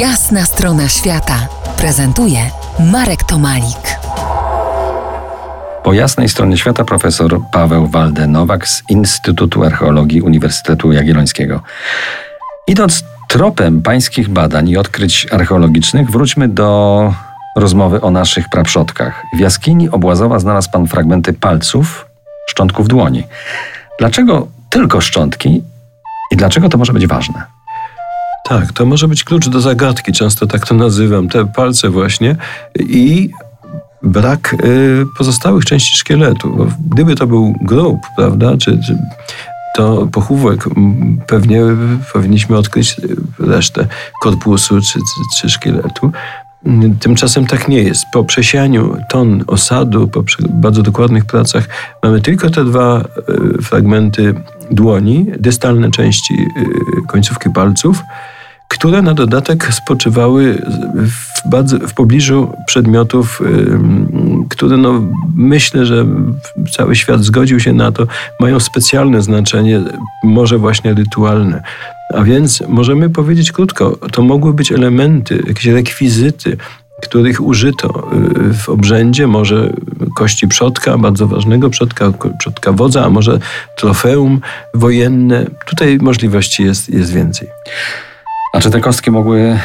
Jasna strona świata prezentuje Marek Tomalik. Po jasnej stronie świata profesor Paweł Walde-Nowak z Instytutu Archeologii Uniwersytetu Jagiellońskiego. Idąc tropem pańskich badań i odkryć archeologicznych, wróćmy do rozmowy o naszych praprzodkach. W jaskini Obłazowa znalazł pan fragmenty palców, szczątków dłoni. Dlaczego tylko szczątki i dlaczego to może być ważne? Tak, to może być klucz do zagadki, często tak to nazywam, te palce właśnie i brak y, pozostałych części szkieletu. Gdyby to był grób, prawda, czy, czy to pochówek, pewnie powinniśmy odkryć resztę korpusu czy, czy, czy szkieletu. Tymczasem tak nie jest. Po przesianiu ton osadu, po bardzo dokładnych pracach, mamy tylko te dwa y, fragmenty dłoni, dystalne części y, końcówki palców, które na dodatek spoczywały w, bardzo, w pobliżu przedmiotów, które no, myślę, że cały świat zgodził się na to, mają specjalne znaczenie, może właśnie rytualne. A więc możemy powiedzieć krótko, to mogły być elementy, jakieś rekwizyty, których użyto y, w obrzędzie, może kości przodka, bardzo ważnego przodka, przodka wodza, a może trofeum wojenne. Tutaj możliwości jest, jest więcej. A czy te kostki mogły,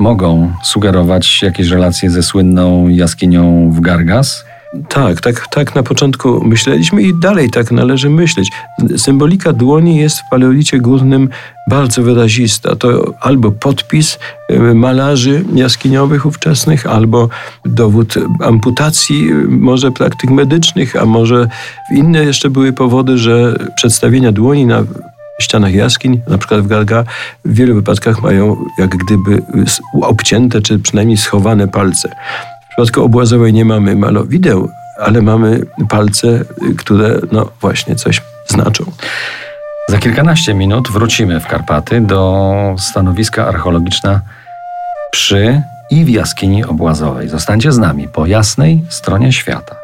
mogą sugerować jakieś relacje ze słynną jaskinią w Gargas? Tak, tak, tak na początku myśleliśmy i dalej tak należy myśleć. Symbolika dłoni jest w paleolicie górnym bardzo wyrazista. To albo podpis e, malarzy jaskiniowych ówczesnych, albo dowód amputacji, e, może praktyk medycznych, a może inne jeszcze były powody, że przedstawienia dłoni na ścianach jaskiń, na przykład w Garga, w wielu wypadkach mają jak gdyby obcięte, czy przynajmniej schowane palce. W przypadku obłazowej nie mamy malowideł, ale mamy palce, które no właśnie coś znaczą. Za kilkanaście minut wrócimy w Karpaty do stanowiska archeologiczna przy i w jaskini obłazowej. Zostańcie z nami po jasnej stronie świata.